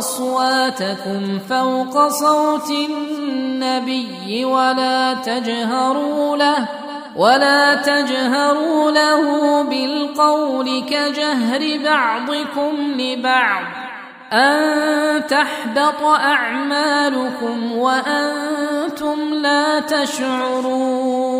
أصواتكم فوق صوت النبي ولا تجهروا له ولا تجهروا له بالقول كجهر بعضكم لبعض. أن تحبط أعمالكم وأنتم لا تشعرون.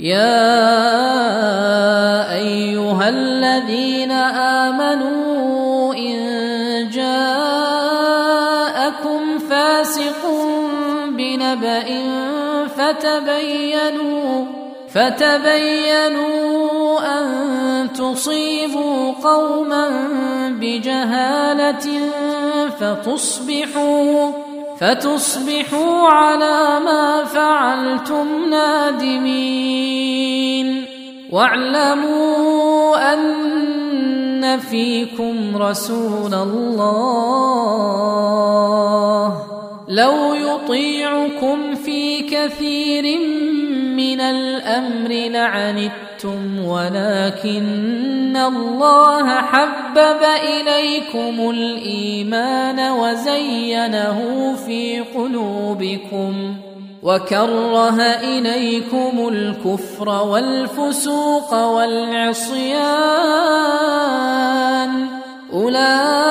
يا أيها الذين آمنوا إن جاءكم فاسق بنبأ فتبينوا فتبينوا أن تصيبوا قوما بجهالة فتصبحوا فتصبحوا على ما فعلتم نادمين واعلموا ان فيكم رسول الله لو يطيعكم في كثير من الامر لعنتم ولكن الله حبب اليكم الايمان وزينه في قلوبكم وكره اليكم الكفر والفسوق والعصيان اولئك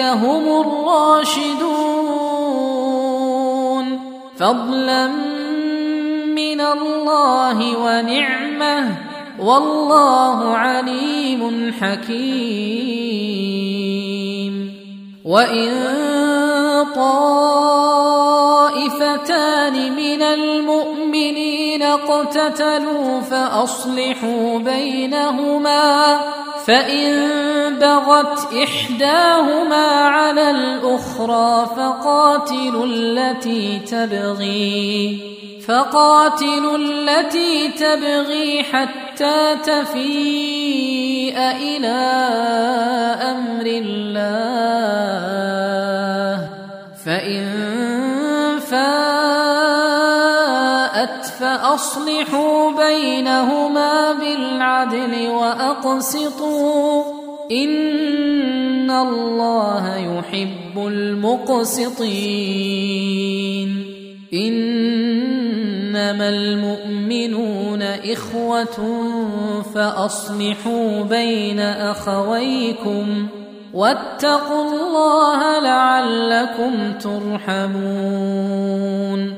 هم الراشدون فضلا من الله ونعمة. والله عليم حكيم. وإن طائفتان من المؤمنين اقتتلوا فأصلحوا بينهما. فان بغت احداهما على الاخرى فقاتلوا التي تبغي فقاتلوا التي تبغي حتى تفيء إلى أمر الله. فان فاءت فأصلحوا بينهما بالعدل وأقسطوا. إن الله يحب المقسطين. إنما المؤمنون إخوة فأصلحوا بين أخويكم واتقوا الله لعلكم ترحمون.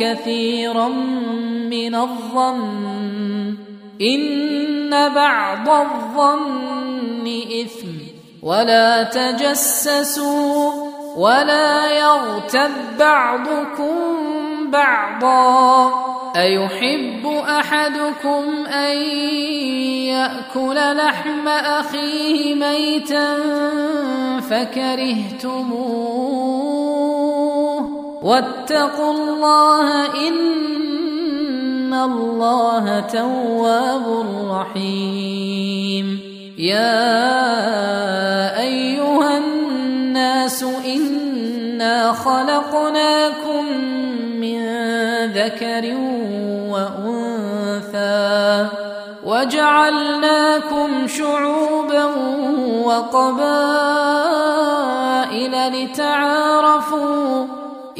كثيرا من الظن. إن بعض الظن إثم. ولا تجسسوا ولا يغتب بعضكم بعضا. أيحب أحدكم أن يأكل لحم أخيه ميتا فكرهتموه. واتقوا الله إن الله تواب رحيم. يا أيها الناس إنا خلقناكم ذكر وأنثى وجعلناكم شعوبا وقبائل لتعارفوا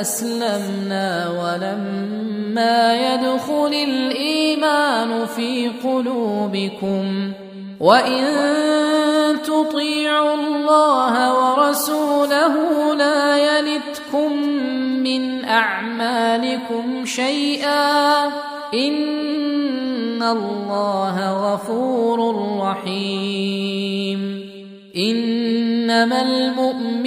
أسلمنا ولما يدخل الإيمان في قلوبكم وإن تطيعوا الله ورسوله لا يلتكم من أعمالكم شيئا إن الله غفور رحيم إنما المؤمنون